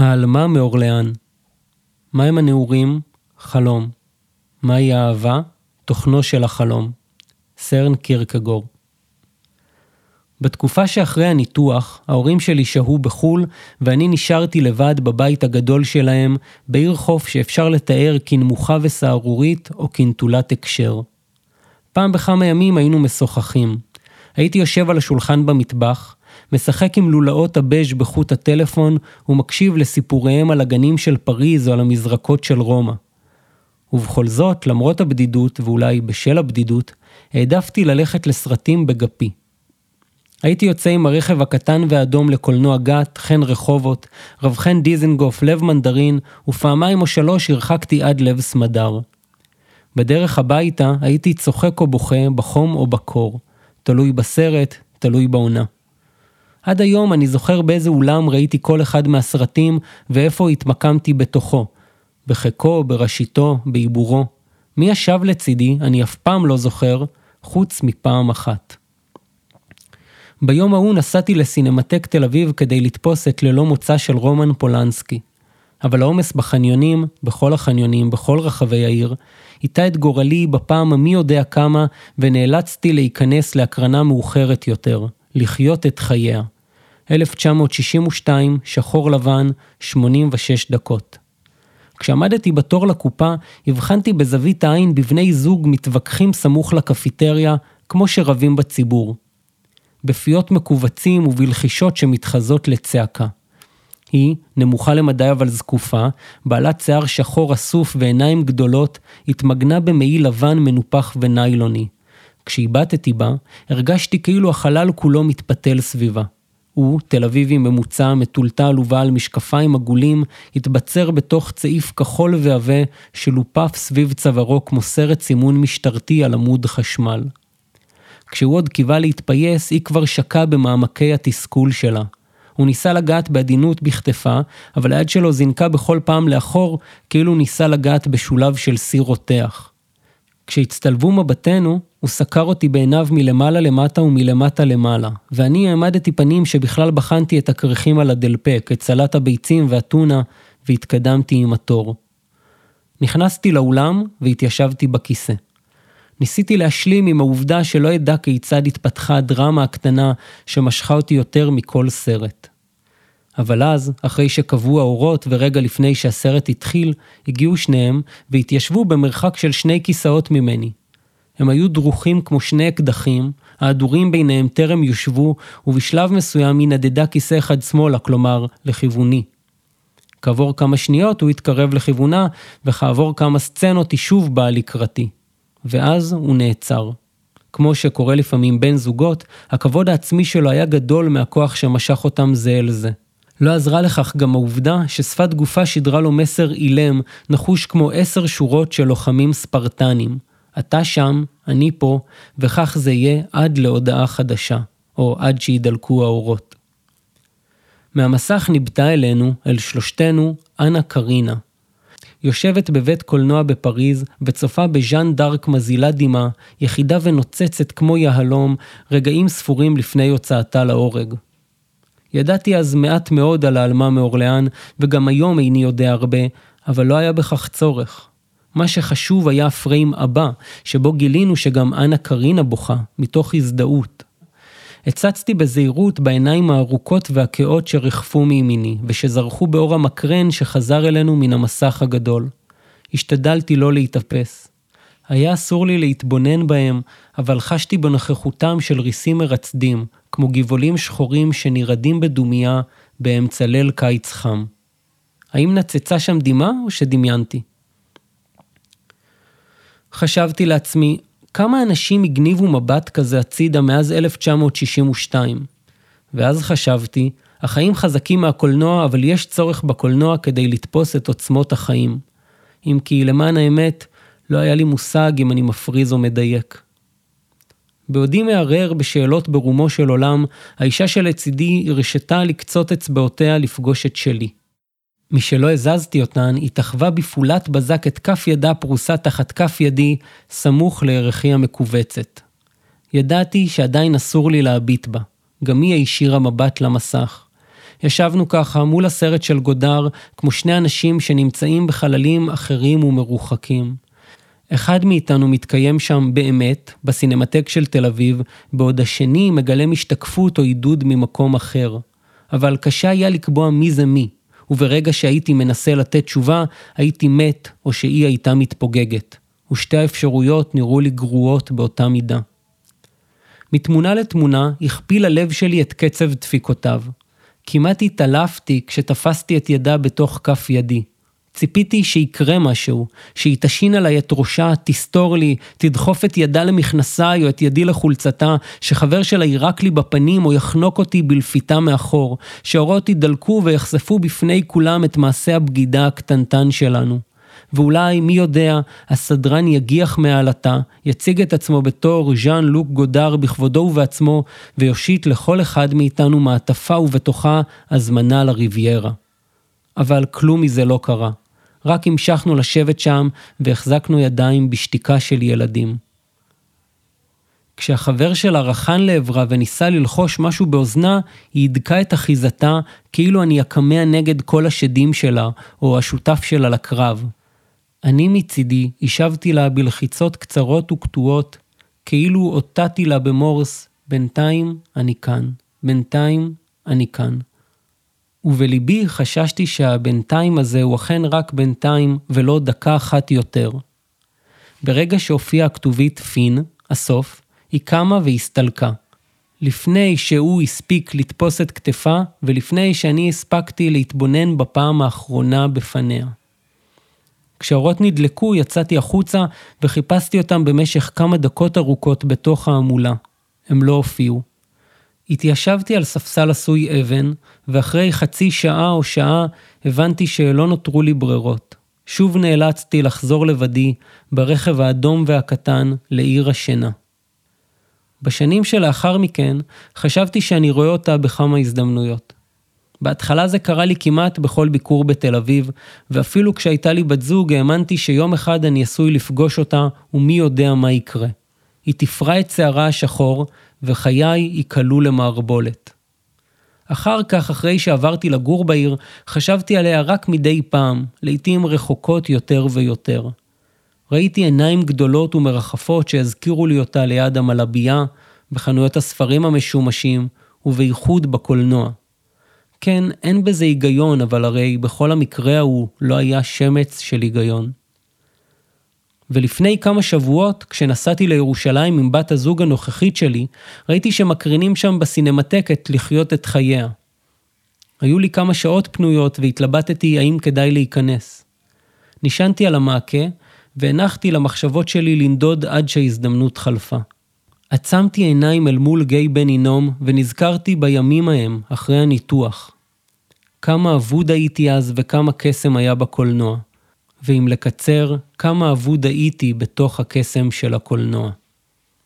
העלמה מאורליאן. מהם הנעורים? חלום. מהי האהבה? תוכנו של החלום. סרן קירקגור. בתקופה שאחרי הניתוח, ההורים שלי שהו בחו"ל, ואני נשארתי לבד בבית הגדול שלהם, בעיר חוף שאפשר לתאר כנמוכה וסהרורית או כנטולת הקשר. פעם בכמה ימים היינו משוחחים. הייתי יושב על השולחן במטבח, משחק עם לולאות הבז' בחוט הטלפון ומקשיב לסיפוריהם על הגנים של פריז או על המזרקות של רומא. ובכל זאת, למרות הבדידות, ואולי בשל הבדידות, העדפתי ללכת לסרטים בגפי. הייתי יוצא עם הרכב הקטן והאדום לקולנוע גת, חן רחובות, רב חן דיזנגוף, לב מנדרין, ופעמיים או שלוש הרחקתי עד לב סמדר. בדרך הביתה הייתי צוחק או בוכה, בחום או בקור. תלוי בסרט, תלוי בעונה. עד היום אני זוכר באיזה אולם ראיתי כל אחד מהסרטים ואיפה התמקמתי בתוכו. בחיקו, בראשיתו, בעיבורו. מי ישב לצידי, אני אף פעם לא זוכר, חוץ מפעם אחת. ביום ההוא נסעתי לסינמטק תל אביב כדי לתפוס את ללא מוצא של רומן פולנסקי. אבל העומס בחניונים, בכל החניונים, בכל רחבי העיר, איתה את גורלי בפעם המי יודע כמה, ונאלצתי להיכנס להקרנה מאוחרת יותר, לחיות את חייה. 1962, שחור לבן, 86 דקות. כשעמדתי בתור לקופה, הבחנתי בזווית העין בבני זוג מתווכחים סמוך לקפיטריה, כמו שרבים בציבור. בפיות מכווצים ובלחישות שמתחזות לצעקה. היא, נמוכה למדי אבל זקופה, בעלת שיער שחור אסוף ועיניים גדולות, התמגנה במעיל לבן מנופח וניילוני. כשהבטתי בה, הרגשתי כאילו החלל כולו מתפתל סביבה. הוא, תל אביבי ממוצע, מטולטל ובעל משקפיים עגולים, התבצר בתוך צעיף כחול ועבה, שלופף סביב צווארו כמו סרט סימון משטרתי על עמוד חשמל. כשהוא עוד קיווה להתפייס, היא כבר שקעה במעמקי התסכול שלה. הוא ניסה לגעת בעדינות בכתפה, אבל היד שלו זינקה בכל פעם לאחור, כאילו ניסה לגעת בשולב של סיר רותח. כשהצטלבו מבטינו, הוא סקר אותי בעיניו מלמעלה למטה ומלמטה למעלה, ואני העמדתי פנים שבכלל בחנתי את הכרכים על הדלפק, את סלט הביצים והטונה, והתקדמתי עם התור. נכנסתי לאולם והתיישבתי בכיסא. ניסיתי להשלים עם העובדה שלא אדע כיצד התפתחה הדרמה הקטנה שמשכה אותי יותר מכל סרט. אבל אז, אחרי שקבעו האורות ורגע לפני שהסרט התחיל, הגיעו שניהם והתיישבו במרחק של שני כיסאות ממני. הם היו דרוכים כמו שני אקדחים, ההדורים ביניהם טרם יושבו, ובשלב מסוים היא נדדה כיסא אחד שמאלה, כלומר, לכיווני. כעבור כמה שניות הוא התקרב לכיוונה, וכעבור כמה סצנות היא שוב באה לקראתי. ואז הוא נעצר. כמו שקורה לפעמים בין זוגות, הכבוד העצמי שלו היה גדול מהכוח שמשך אותם זה אל זה. לא עזרה לכך גם העובדה ששפת גופה שידרה לו מסר אילם, נחוש כמו עשר שורות של לוחמים ספרטנים. אתה שם, אני פה, וכך זה יהיה עד להודעה חדשה, או עד שידלקו האורות. מהמסך ניבטה אלינו, אל שלושתנו, אנה קרינה, יושבת בבית קולנוע בפריז וצופה בז'אן דארק מזילה דמעה, יחידה ונוצצת כמו יהלום, רגעים ספורים לפני הוצאתה להורג. ידעתי אז מעט מאוד על העלמה מאורליאן, וגם היום איני יודע הרבה, אבל לא היה בכך צורך. מה שחשוב היה הפריים הבא, שבו גילינו שגם אנה קרינה בוכה, מתוך הזדהות. הצצתי בזהירות בעיניים הארוכות והכאות שריחפו מימיני, ושזרחו באור המקרן שחזר אלינו מן המסך הגדול. השתדלתי לא להתאפס. היה אסור לי להתבונן בהם, אבל חשתי בנוכחותם של ריסים מרצדים, כמו גבעולים שחורים שנרעדים בדומייה באמצע ליל קיץ חם. האם נצצה שם דמעה או שדמיינתי? חשבתי לעצמי, כמה אנשים הגניבו מבט כזה הצידה מאז 1962? ואז חשבתי, החיים חזקים מהקולנוע, אבל יש צורך בקולנוע כדי לתפוס את עוצמות החיים. אם כי למען האמת, לא היה לי מושג אם אני מפריז או מדייק. בעודי מערער בשאלות ברומו של עולם, האישה שלצידי הרשתה לקצות אצבעותיה לפגוש את שלי. משלא הזזתי אותן, התאחווה בפעולת בזק את כף ידה פרוסה תחת כף ידי, סמוך לירכי המכווצת. ידעתי שעדיין אסור לי להביט בה. גם היא הישירה מבט למסך. ישבנו ככה מול הסרט של גודר, כמו שני אנשים שנמצאים בחללים אחרים ומרוחקים. אחד מאיתנו מתקיים שם באמת, בסינמטק של תל אביב, בעוד השני מגלם השתקפות או עידוד ממקום אחר. אבל קשה היה לקבוע מי זה מי, וברגע שהייתי מנסה לתת תשובה, הייתי מת או שהיא הייתה מתפוגגת. ושתי האפשרויות נראו לי גרועות באותה מידה. מתמונה לתמונה הכפיל הלב שלי את קצב דפיקותיו. כמעט התעלפתי כשתפסתי את ידה בתוך כף ידי. ציפיתי שיקרה משהו, שהיא תשין עליי את ראשה, תסתור לי, תדחוף את ידה למכנסיי או את ידי לחולצתה, שחבר שלה יירק לי בפנים או יחנוק אותי בלפיתה מאחור, שאורות ידלקו ויחשפו בפני כולם את מעשה הבגידה הקטנטן שלנו. ואולי, מי יודע, הסדרן יגיח מעלתה, יציג את עצמו בתור ז'אן לוק גודר בכבודו ובעצמו, ויושיט לכל אחד מאיתנו מעטפה ובתוכה הזמנה לריביירה. אבל כלום מזה לא קרה. רק המשכנו לשבת שם והחזקנו ידיים בשתיקה של ילדים. כשהחבר שלה רחן לעברה וניסה ללחוש משהו באוזנה, היא הדקה את אחיזתה כאילו אני אקמע נגד כל השדים שלה, או השותף שלה לקרב. אני מצידי השבתי לה בלחיצות קצרות וקטועות, כאילו אותעתי לה במורס, בינתיים אני כאן, בינתיים אני כאן. ובליבי חששתי שהבינתיים הזה הוא אכן רק בינתיים ולא דקה אחת יותר. ברגע שהופיעה הכתובית פין, הסוף, היא קמה והסתלקה. לפני שהוא הספיק לתפוס את כתפה, ולפני שאני הספקתי להתבונן בפעם האחרונה בפניה. כשהאורות נדלקו, יצאתי החוצה וחיפשתי אותם במשך כמה דקות ארוכות בתוך ההמולה. הם לא הופיעו. התיישבתי על ספסל עשוי אבן, ואחרי חצי שעה או שעה הבנתי שלא נותרו לי ברירות. שוב נאלצתי לחזור לבדי, ברכב האדום והקטן, לעיר השינה. בשנים שלאחר מכן, חשבתי שאני רואה אותה בכמה הזדמנויות. בהתחלה זה קרה לי כמעט בכל ביקור בתל אביב, ואפילו כשהייתה לי בת זוג האמנתי שיום אחד אני עשוי לפגוש אותה, ומי יודע מה יקרה. היא תפרע את שערה השחור, וחיי ייקלעו למערבולת. אחר כך, אחרי שעברתי לגור בעיר, חשבתי עליה רק מדי פעם, לעתים רחוקות יותר ויותר. ראיתי עיניים גדולות ומרחפות שהזכירו לי אותה ליד המלבייה, בחנויות הספרים המשומשים, ובייחוד בקולנוע. כן, אין בזה היגיון, אבל הרי בכל המקרה ההוא לא היה שמץ של היגיון. ולפני כמה שבועות, כשנסעתי לירושלים עם בת הזוג הנוכחית שלי, ראיתי שמקרינים שם בסינמטקת לחיות את חייה. היו לי כמה שעות פנויות והתלבטתי האם כדאי להיכנס. נשענתי על המעקה והנחתי למחשבות שלי לנדוד עד שההזדמנות חלפה. עצמתי עיניים אל מול גיא בן הינום ונזכרתי בימים ההם, אחרי הניתוח. כמה אבוד הייתי אז וכמה קסם היה בקולנוע. ואם לקצר, כמה אבוד הייתי בתוך הקסם של הקולנוע.